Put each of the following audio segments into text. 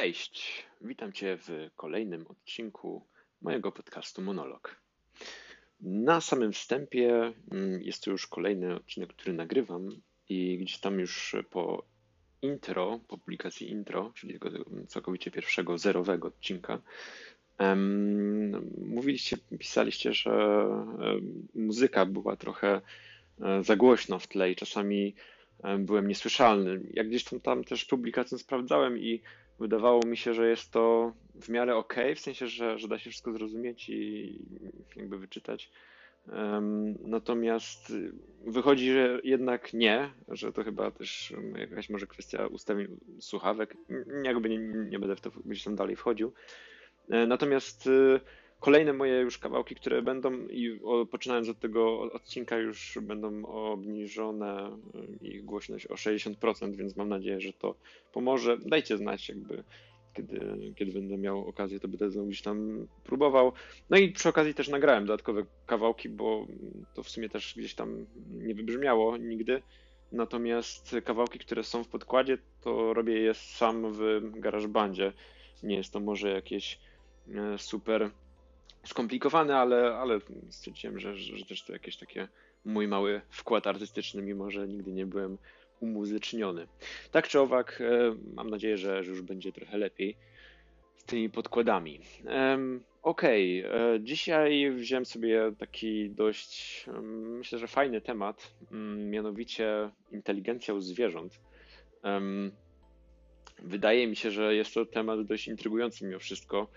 Cześć, witam Cię w kolejnym odcinku mojego podcastu Monolog. Na samym wstępie mm, jest to już kolejny odcinek, który nagrywam i gdzieś tam już po intro, publikacji intro, czyli tego całkowicie pierwszego, zerowego odcinka, mówiliście, pisaliście, że muzyka była trochę e, za głośno w tle i czasami byłem niesłyszalny. Jak gdzieś tam, tam też publikację sprawdzałem i wydawało mi się, że jest to w miarę ok, w sensie, że, że da się wszystko zrozumieć i jakby wyczytać. Natomiast wychodzi, że jednak nie, że to chyba też jakaś może kwestia ustawień słuchawek. Jakby nie, nie będę w to gdzieś tam dalej wchodził. E, natomiast kolejne moje już kawałki, które będą i poczynając od tego odcinka już będą obniżone y, ich głośność o 60%, więc mam nadzieję, że to pomoże. Dajcie znać jakby kiedy, kiedy będę miał okazję, to będę gdzieś tam próbował. No i przy okazji też nagrałem dodatkowe kawałki, bo to w sumie też gdzieś tam nie wybrzmiało nigdy. Natomiast kawałki, które są w podkładzie, to robię je sam w GarageBandzie. Nie jest to może jakieś e, super skomplikowane, ale, ale stwierdziłem, że, że też to jakieś takie mój mały wkład artystyczny, mimo że nigdy nie byłem umuzyczniony. Tak czy owak, e, mam nadzieję, że już będzie trochę lepiej z tymi podkładami. Okej, okay. E, dzisiaj wziąłem sobie taki dość, myślę, że fajny temat, mm, mianowicie inteligencja u zwierząt. Wydaje mi się, że jest to temat dość intrygujący mimo wszystko.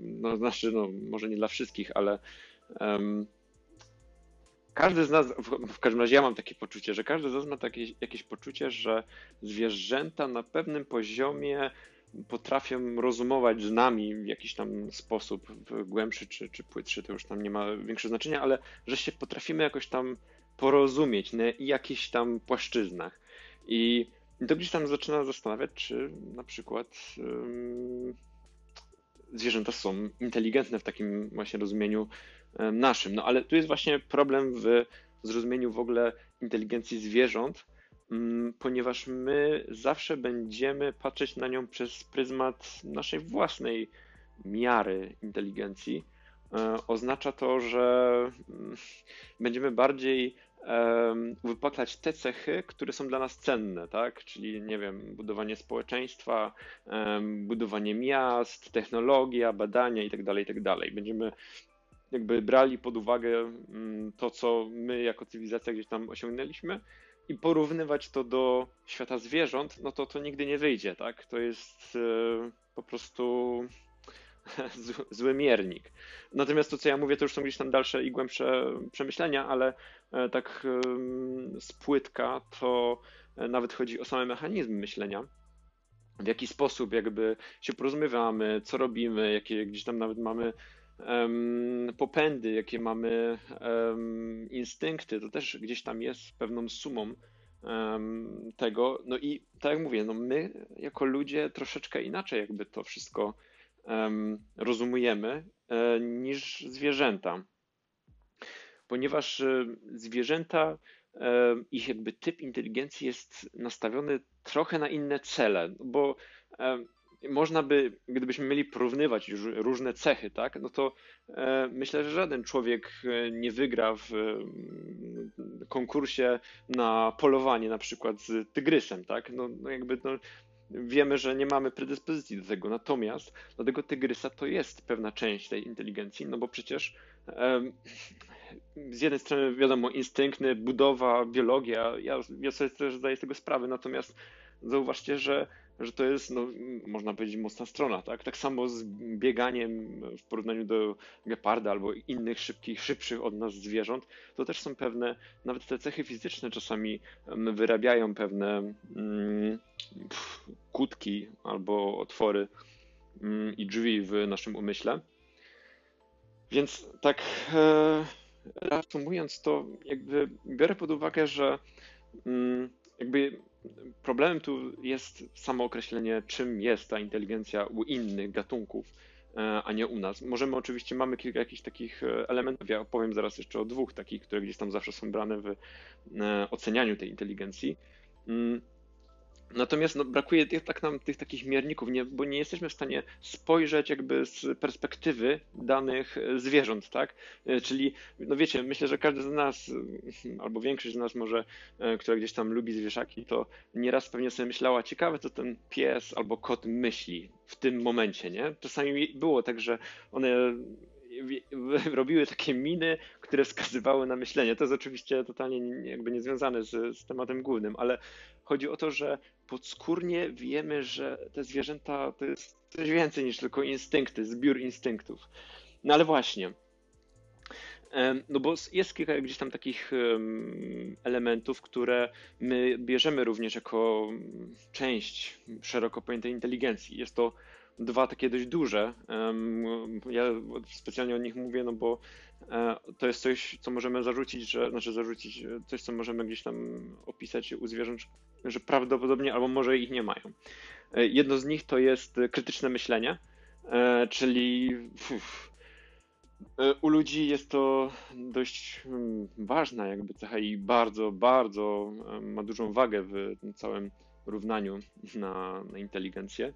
No, znaczy, no, może nie dla wszystkich, ale każdy z nas, w, każdym razie ja mam takie poczucie, że każdy z nas ma takie, jakieś poczucie, że zwierzęta na pewnym poziomie potrafią rozumować z nami w jakiś tam sposób, głębszy czy, czy płytszy, to już tam nie ma większego znaczenia, ale że się potrafimy jakoś tam porozumieć na jakichś tam płaszczyznach. I to gdzieś tam zaczyna zastanawiać, czy na przykład zwierzęta są inteligentne w takim właśnie rozumieniu naszym. No ale tu jest właśnie problem w zrozumieniu w ogóle inteligencji zwierząt, mm, ponieważ my zawsze będziemy patrzeć na nią przez pryzmat naszej własnej miary inteligencji. E, oznacza to, że mm, będziemy bardziej wypaklać te cechy, które są dla nas cenne, tak? Czyli, nie wiem, budowanie społeczeństwa, budowanie miast, technologia, badania itd., tak itd. Tak będziemy jakby brali pod uwagę mm, to, co my jako cywilizacja gdzieś tam osiągnęliśmy i porównywać to do świata zwierząt, no to to nigdy nie wyjdzie, tak? To jest e, po prostu zły miernik. Natomiast to, co ja mówię, to już są gdzieś tam dalsze i głębsze przemyślenia, ale e, tak z płytka to e, nawet chodzi o same mechanizmy myślenia. W jaki sposób jakby się porozumiewamy, co robimy, jakie gdzieś tam nawet mamy popędy, jakie mamy instynkty, to też gdzieś tam jest pewną sumą tego. No i tak jak mówię, no my jako ludzie troszeczkę inaczej jakby to wszystko rozumujemy e, niż zwierzęta. Ponieważ e, zwierzęta, ich jakby typ inteligencji jest nastawiony trochę na inne cele, bo można by, gdybyśmy mieli porównywać różne cechy, tak, no to e, myślę, że żaden człowiek e, nie wygra w e, konkursie na polowanie na przykład z tygrysem, tak, no, no jakby no, wiemy, że nie mamy predyspozycji do tego, natomiast dla tego tygrysa to jest pewna część tej inteligencji, no bo przecież z jednej strony wiadomo instynkty, budowa, biologia, ja, ja sobie też zdaję z tego sprawę, natomiast zauważcie, że że to jest, no, można powiedzieć, mocna strona, tak? Tak samo z bieganiem w porównaniu do geparda albo innych szybkich, szybszych od nas zwierząt, to też są pewne, nawet te cechy fizyczne czasami wyrabiają pewne mm, kutki albo otwory mm, i drzwi w naszym umyśle. Więc tak e, reasumując to, jakby biorę pod uwagę, że mm, jakby problemem tu jest samo określenie, czym jest ta inteligencja u innych gatunków, e, a nie u nas. Możemy oczywiście, mamy kilka jakichś takich e, elementów, ja opowiem zaraz jeszcze o dwóch takich, które gdzieś tam zawsze są brane w e, ocenianiu tej inteligencji. Natomiast no, brakuje tych, tak nam tych takich mierników, nie, bo nie jesteśmy w stanie spojrzeć jakby z perspektywy danych zwierząt, tak? E, czyli, no wiecie, myślę, że każdy z nas, albo większość z nas może, e, która gdzieś tam lubi zwierzaki, to nieraz pewnie sobie myślała, ciekawe co ten pies albo kot myśli w tym momencie, nie? Czasami było tak, że one robiły takie miny, które wskazywały na myślenie. To jest oczywiście totalnie jakby niezwiązane z, z tematem głównym, ale chodzi o to, że podskórnie wiemy, że te zwierzęta to jest coś więcej niż tylko instynkty, zbiór instynktów. No ale właśnie. No bo jest kilka gdzieś tam takich elementów, które my bierzemy również jako część szeroko pojętej inteligencji. Jest to dwa takie dość duże. Ja specjalnie o nich mówię, no bo e, to jest coś, co możemy zarzucić, że, znaczy zarzucić, coś, co możemy gdzieś tam opisać u zwierząt, że prawdopodobnie albo może ich nie mają. E, jedno z nich to jest krytyczne myślenie, e, czyli u ludzi jest to dość hmm, ważna jakby cecha i bardzo, bardzo ma dużą wagę w całym równaniu na, na inteligencję.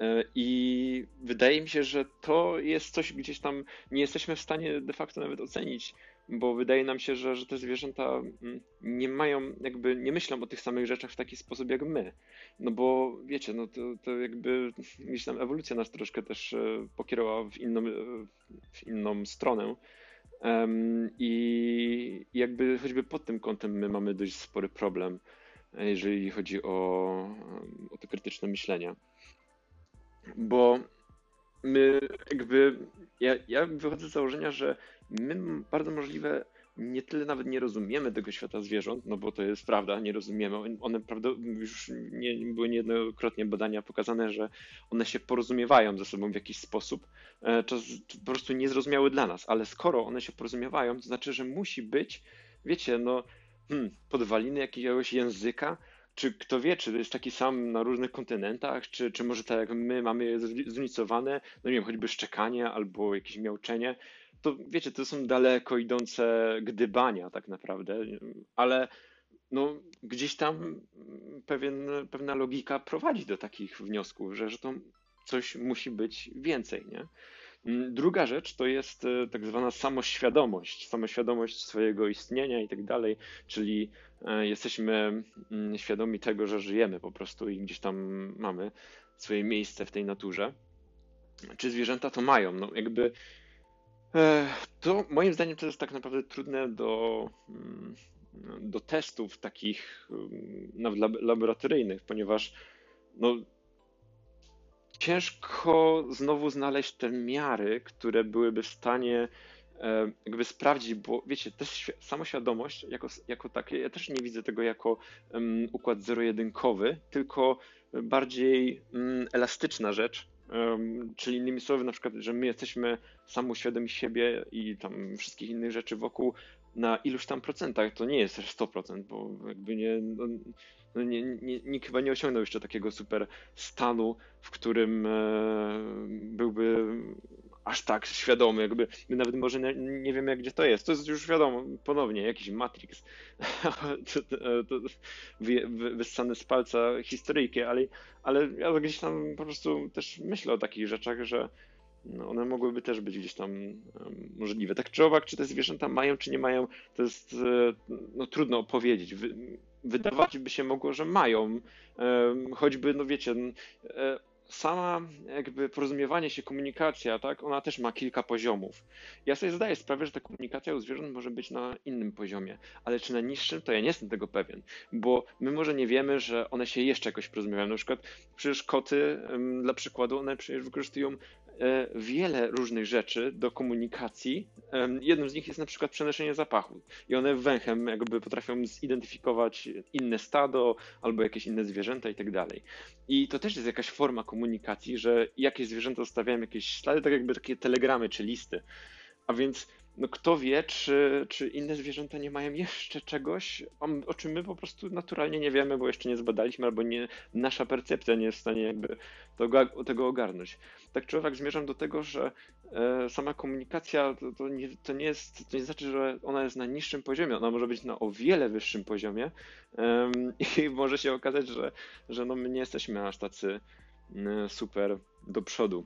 E, I wydaje mi się, że to jest coś gdzieś tam, nie jesteśmy w stanie de facto nawet ocenić, bo wydaje nam się, że, że te zwierzęta mm, nie mają, jakby nie myślą o tych samych rzeczach w taki sposób jak my. No bo wiecie, no to, to jakby gdzieś tam ewolucja nas troszkę też e, pokierowała w inną, e, w inną stronę. I jakby choćby pod tym kątem my mamy dość spory problem, jeżeli chodzi o, o to krytyczne myślenie bo my jakby, ja, ja wychodzę z założenia, że my bardzo możliwe nie tyle nawet nie rozumiemy tego świata zwierząt, no bo to jest prawda, nie rozumiemy. One prawda, już nie, były niejednokrotnie badania pokazane, że one się porozumiewają ze sobą w jakiś sposób, e, czas po prostu niezrozumiały dla nas, ale skoro one się porozumiewają, to znaczy, że musi być, wiecie, no hmm, podwaliny jakiegoś języka, czy kto wie, czy jest taki sam na różnych kontynentach, czy, czy może tak jak my mamy zróżnicowane, no nie wiem, choćby szczekanie albo jakieś miauczenie, to wiecie, to są daleko idące gdybania tak naprawdę, ale no, gdzieś tam pewien, pewna logika prowadzi do takich wniosków, że, że to coś musi być więcej, nie? Mm, druga rzecz to jest e, tak zwana samoświadomość, samoświadomość swojego istnienia i tak dalej, czyli jesteśmy mm, świadomi tego, że żyjemy po prostu i gdzieś tam mamy swoje miejsce w tej naturze. Czy zwierzęta to mają? No jakby e, to moim zdaniem to jest tak naprawdę trudne do, mm, do testów takich nawet laboratoryjnych, ponieważ no, ciężko znowu znaleźć te miary, które byłyby w stanie e, jakby sprawdzić, bo wiecie, też samoświadomość jako, jako takie, ja też nie widzę tego jako um, układ zero-jedynkowy, tylko bardziej um, elastyczna rzecz, um, czyli innymi słowy na przykład, że my jesteśmy samoświadomi siebie i tam wszystkich innych rzeczy wokół na iluś tam procentach, to nie jest też 100%, bo jakby nie, no, no nie, nie, nikt chyba nie osiągnął jeszcze takiego super stanu, w którym e, byłby aż tak świadomy, jakby my nawet może nie, nie wiemy, gdzie to jest. To jest już wiadomo, ponownie, jakiś Matrix, to, to, wy, wy, z palca historyjki, ale, ale ja gdzieś tam po prostu też myślę o takich rzeczach, że no one mogłyby też być gdzieś tam możliwe. Tak czy owak, czy te zwierzęta mają, czy nie mają, to jest e, no, trudno opowiedzieć. Wy, wydawać by się mogło, że mają. Choćby, no wiecie, sama jakby porozumiewanie się, komunikacja, tak, ona też ma kilka poziomów. Ja sobie zdaję sprawę, że ta komunikacja u zwierząt może być na innym poziomie, ale czy na niższym, to ja nie jestem tego pewien, bo my może nie wiemy, że one się jeszcze jakoś porozumiewają. Na przykład przecież koty, dla przykładu, one przecież wykorzystują wiele różnych rzeczy do komunikacji. Jedną z nich jest na przykład przenoszenie zapachu i one węchem jakby potrafią zidentyfikować inne stado albo jakieś inne zwierzęta i tak dalej. I to też jest jakaś forma komunikacji, że jakieś zwierzęta zostawiają jakieś ślady, tak jakby takie telegramy czy listy. A więc no kto wie, czy, czy inne zwierzęta nie mają jeszcze czegoś, o, czym my po prostu naturalnie nie wiemy, bo jeszcze nie zbadaliśmy, albo nie, nasza percepcja nie jest w stanie jakby tego, tego ogarnąć. Tak czy owak zmierzam do tego, że e, sama komunikacja to, to, nie, to, nie jest, to nie znaczy, że ona jest na niższym poziomie, ona może być na o wiele wyższym poziomie i może się okazać, że, że no my nie jesteśmy aż tacy super do przodu.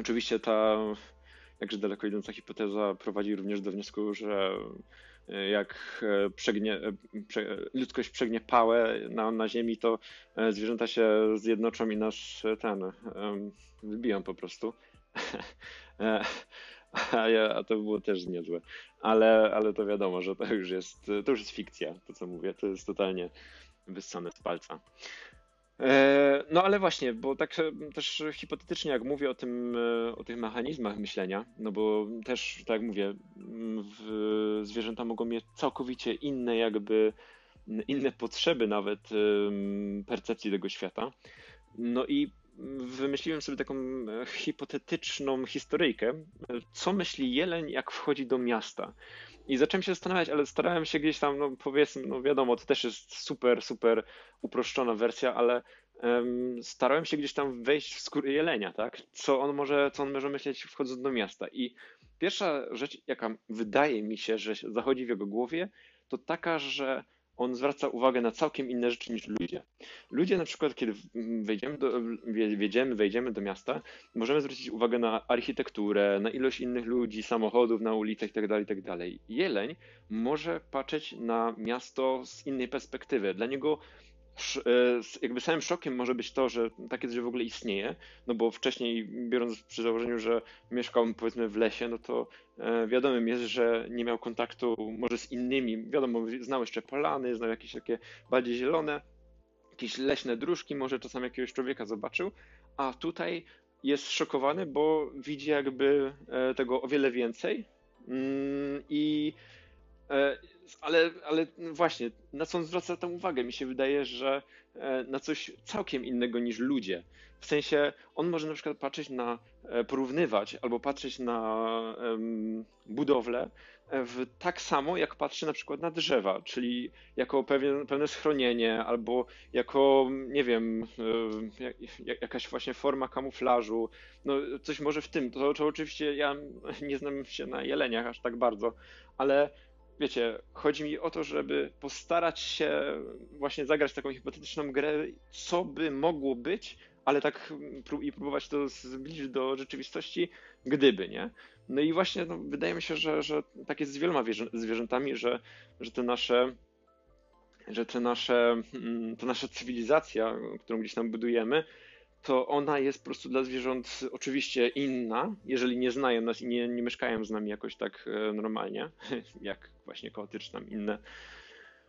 Oczywiście ta jakże daleko idąca hipoteza prowadzi również do wniosku, że e, jak e, przegnie, e, ludzkość przegnie pałę na, na Ziemi, to zwierzęta się zjednoczą i nas ten wybiją po prostu. A, ja, a to było też niezłe. Ale, ale to wiadomo, że to już jest, to już jest fikcja, to co mówię, to jest totalnie wyssane z palca. E, no ale właśnie, bo tak też hipotetycznie jak mówię o tym, e, o tych mechanizmach myślenia, no bo też tak jak mówię, zwierzęta mogą mieć całkowicie inne jakby, inne potrzeby nawet percepcji tego świata. No i wymyśliłem sobie taką e, hipotetyczną historyjkę, co myśli jeleń jak wchodzi do miasta. I zacząłem się zastanawiać, ale starałem się gdzieś tam, no powiedzmy, no wiadomo, to też jest super, super uproszczona wersja, ale um, starałem się gdzieś tam wejść w skórę jelenia, tak? Co on może, co on może myśleć wchodząc do miasta. I pierwsza rzecz, jaka wydaje mi się, że zachodzi w jego głowie, to taka, że on zwraca uwagę na całkiem inne rzeczy niż ludzie. Ludzie na przykład, kiedy wejdziemy do, wjedziemy, wejdziemy do miasta, możemy zwrócić uwagę na architekturę, na ilość innych ludzi, samochodów na ulicach itd., tak itd. Tak Jeleń może patrzeć na miasto z innej perspektywy. Dla niego jakby samym szokiem może być to, że takie coś w ogóle istnieje, no bo wcześniej, biorąc przy założeniu, że mieszkał powiedzmy w lesie, no to e, wiadomym jest, że nie miał kontaktu może z innymi, wiadomo, znał jeszcze polany, znał jakieś takie bardziej zielone, jakieś leśne dróżki, może czasami jakiegoś człowieka zobaczył, a tutaj jest szokowany, bo widzi jakby e, tego o wiele więcej mm, i E, ale, ale właśnie, na co on zwraca tę uwagę? Mi się wydaje, że e, na coś całkiem innego niż ludzie. W sensie, on może na przykład patrzeć na, e, porównywać albo patrzeć na um, budowlę w, tak samo, jak patrzy na przykład na drzewa, czyli jako pewien, pewne schronienie albo jako, nie wiem, jak, jakaś właśnie forma kamuflażu. No, coś może w tym. To, to oczywiście ja nie znam się na jeleniach aż tak bardzo, ale wiecie, chodzi mi o to, żeby postarać się właśnie zagrać taką hipotetyczną grę, co by mogło być, ale tak i próbować to zbliżyć do rzeczywistości, gdyby, nie? No i właśnie no, wydaje mi się, że, że tak jest z wieloma zwierzętami, że, że te nasze że te nasze, mm, ta nasza cywilizacja, którą gdzieś tam budujemy, to ona jest po prostu dla zwierząt oczywiście inna, jeżeli nie znają nas i nie, nie mieszkają z nami jakoś tak e, normalnie, jak właśnie koty inne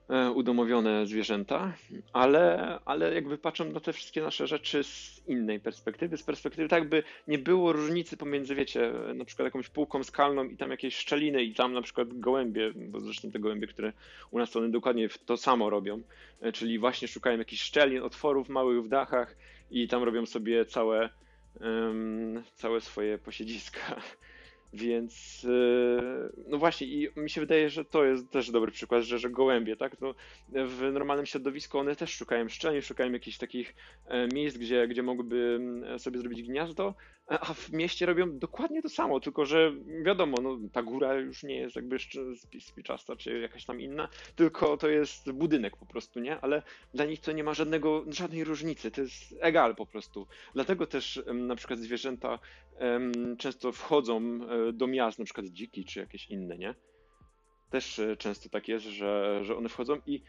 e, udomowione zwierzęta, ale, ale jakby patrzą na te wszystkie nasze rzeczy z innej perspektywy, z perspektywy tak by nie było różnicy pomiędzy, wiecie, na przykład jakąś półką skalną i tam jakieś szczeliny i tam na przykład gołębie, bo zresztą te gołębie, które u nas to one dokładnie to samo robią, e, czyli właśnie szukają jakichś szczelin, otworów małych w dachach i tam robią sobie całe, um, całe swoje posiedziska. Więc e, no właśnie, i mi się wydaje, że to jest też dobry przykład, że, że gołębie, tak? No, w normalnym środowisku one też szukają szczelin, szukają jakichś takich e, miejsc, gdzie, gdzie mogłyby sobie zrobić gniazdo, a w mieście robią dokładnie to samo, tylko że wiadomo, no, ta góra już nie jest jakby spiczasta czy jakaś tam inna, tylko to jest budynek po prostu, nie? Ale dla nich to nie ma żadnego, żadnej różnicy, to jest egal po prostu. Dlatego też na przykład zwierzęta często wchodzą do miast, na przykład dziki czy jakieś inne, nie? Też e, często tak jest, że, że one wchodzą i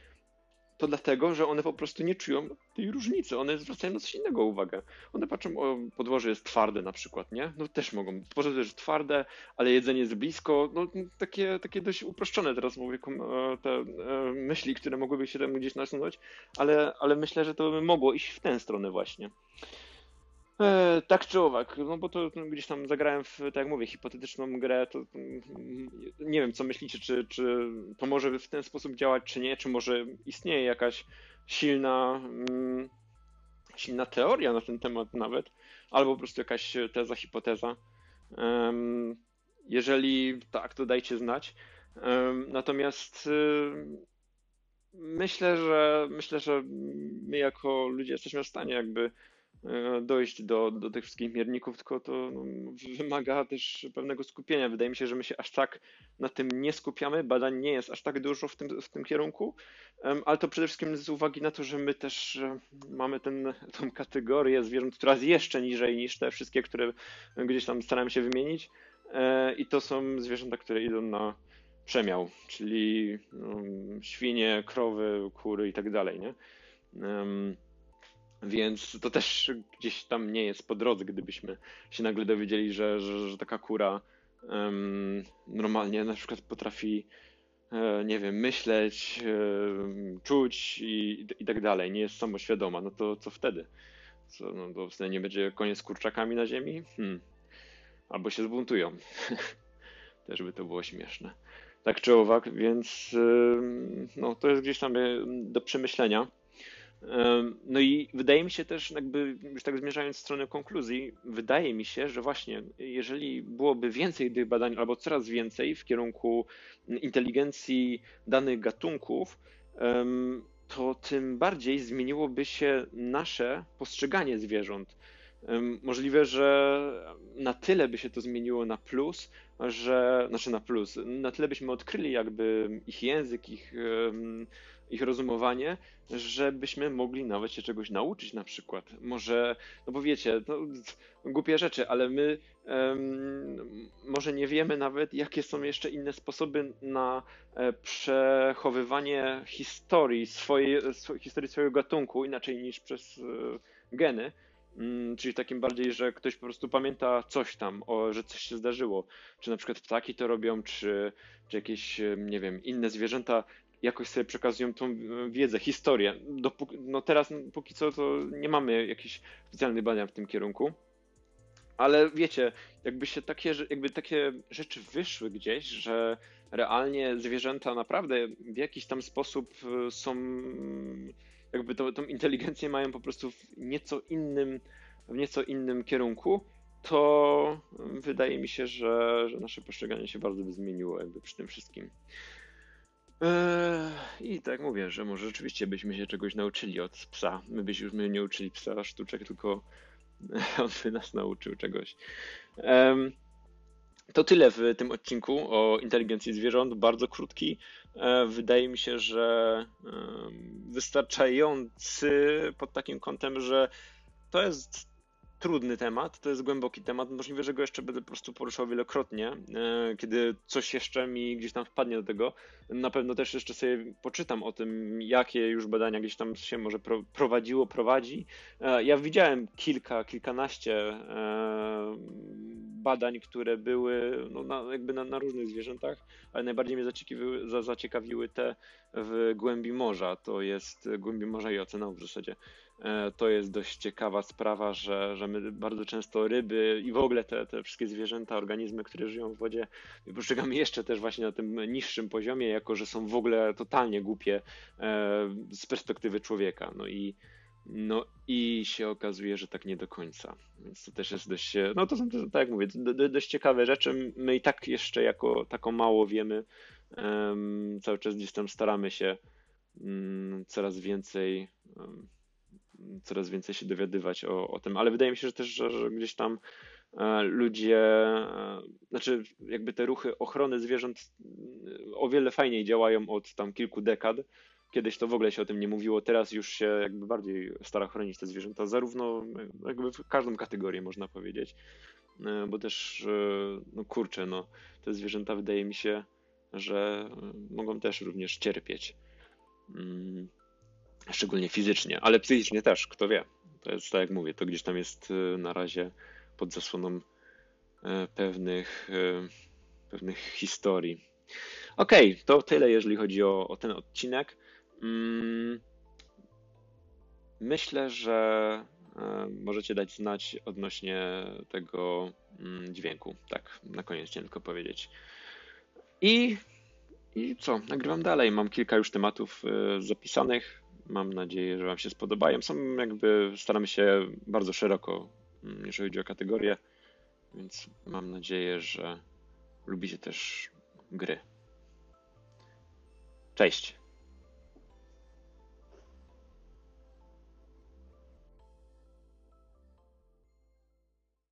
to dlatego, że one po prostu nie czują tej różnicy. One zwracają na coś innego uwagę. One patrzą, o podłoże jest twarde na przykład, nie? No też mogą. Podłoże jest twarde, ale jedzenie jest blisko. No takie, takie dość uproszczone teraz mówię e, te e, myśli, które mogłyby się tam gdzieś nasunąć, ale, ale myślę, że to by mogło iść w tę stronę właśnie. E, tak czy owak, no bo to gdzieś tam zagrałem w, tak jak mówię, hipotetyczną grę, to nie wiem, co myślicie, czy, czy to może w ten sposób działać, czy nie, czy może istnieje jakaś silna, mm, silna teoria na ten temat nawet, albo po prostu jakaś teza, hipoteza. Jeżeli tak, to dajcie znać. Natomiast myślę, że myślę, że my jako ludzie jesteśmy w stanie jakby dojść do, do tych wszystkich mierników, tylko to no, wymaga też pewnego skupienia. Wydaje mi się, że my się aż tak na tym nie skupiamy, badań nie jest aż tak dużo w tym, w tym kierunku, ale to przede wszystkim z uwagi na to, że my też e, mamy tą kategorię zwierząt, która jest jeszcze niżej niż te wszystkie, które gdzieś tam staramy się wymienić e, i to są zwierzęta, które idą na przemiał, czyli świnie, krowy, kury i tak dalej, nie? Więc to też gdzieś tam nie jest po drodze, gdybyśmy się nagle dowiedzieli, że, że, że taka kura um, normalnie na przykład potrafi, e, nie wiem, myśleć, e, czuć i, i tak dalej, nie jest samoświadoma, no to co wtedy? Co, no to nie będzie koniec z kurczakami na ziemi? Hmm. Albo się zbuntują. Też by to było śmieszne tak czy owak, więc no, to jest gdzieś tam e, do przemyślenia. No i wydaje mi się też, jakby już tak zmierzając w stronę konkluzji, wydaje mi się, że właśnie jeżeli byłoby więcej tych badań, albo coraz więcej w kierunku inteligencji danych gatunków, to tym bardziej zmieniłoby się nasze postrzeganie zwierząt. Możliwe, że na tyle by się to zmieniło na plus, że, znaczy na plus, na tyle byśmy odkryli jakby ich język, ich, ich rozumowanie, żebyśmy mogli nawet się czegoś nauczyć na przykład. Może, no bo wiecie, no, głupie rzeczy, ale my um, może nie wiemy nawet, jakie są jeszcze inne sposoby na e, przechowywanie historii swojej, historii swojego gatunku, inaczej niż przez e, geny. Mm, czyli takim bardziej, że ktoś po prostu pamięta coś tam, o, że coś się zdarzyło. Czy na przykład ptaki to robią, czy, czy jakieś, nie wiem, inne zwierzęta jakoś sobie przekazują tą wiedzę, historię. Dopóki, no teraz póki co to nie mamy jakichś specjalnych badań w tym kierunku. Ale wiecie, jakby się takie, jakby takie rzeczy wyszły gdzieś, że realnie zwierzęta naprawdę w jakiś tam sposób e, są jakby to, tą inteligencję mają po prostu w nieco innym, w nieco innym kierunku, to wydaje mi się, że, że nasze postrzeganie się bardzo by zmieniło jakby przy tym wszystkim. Eee, I tak mówię, że może rzeczywiście byśmy się czegoś nauczyli od psa. My byśmy nie uczyli psa sztuczek, tylko on by nas nauczył czegoś. To tyle w tym odcinku o inteligencji zwierząt, bardzo krótki. E, wydaje mi się, że wystarczający pod takim kątem, że to jest trudny temat, to jest głęboki temat. Możliwe, że go jeszcze będę po prostu poruszał wielokrotnie, e, kiedy coś jeszcze mi gdzieś tam wpadnie do tego. Na pewno też jeszcze sobie poczytam o tym, jakie już badania gdzieś tam się może prowadziło, prowadzi. E, ja widziałem kilka, kilkanaście badań, które były no, na, jakby na, na, różnych zwierzętach, ale najbardziej mnie zaciekawiły, zaciekawiły te w głębi morza. To jest głębi morza i oceanu w zasadzie. E, to jest dość ciekawa sprawa, że, że my bardzo często ryby i w ogóle te, te wszystkie zwierzęta, organizmy, które żyją w wodzie, postrzegamy jeszcze też właśnie na tym niższym poziomie, jako że są w ogóle totalnie głupie e, z perspektywy człowieka. No i no i się okazuje, że tak nie do końca. Więc to też jest dość, no to są, tak jak mówię, dość ciekawe rzeczy. My i tak jeszcze jako taką mało wiemy. Um, cały czas gdzieś tam staramy się um, coraz więcej um, coraz więcej się dowiadywać o, o tym, ale wydaje mi się, że też, że, że gdzieś tam e, ludzie, e, znaczy jakby te ruchy ochrony zwierząt o wiele fajniej działają od tam kilku dekad, Kiedyś to w ogóle się o tym nie mówiło, teraz już się jakby bardziej stara chronić te zwierzęta, zarówno jakby w każdą kategorię można powiedzieć, e, bo też, e, no kurczę, no, te zwierzęta wydaje mi się, że mogą też również cierpieć. Mm, szczególnie fizycznie, ale psychicznie też, kto wie. To jest tak jak mówię, to gdzieś tam jest e, na razie pod zasłoną pewnych, pewnych historii. Okej, okay, to tyle, jeżeli chodzi o, o ten odcinek. Mm, myślę, że e, możecie dać znać odnośnie tego mm, dźwięku. Tak, na koniec chciałem tylko powiedzieć. I, I co? Nagrywam dalej. Mam kilka już tematów e, zapisanych. Mam nadzieję, że Wam się spodobają. Są jakby, staramy się bardzo szeroko, mm, jeżeli chodzi o kategorie, więc mam nadzieję, że, lubicie też gry. Cześć!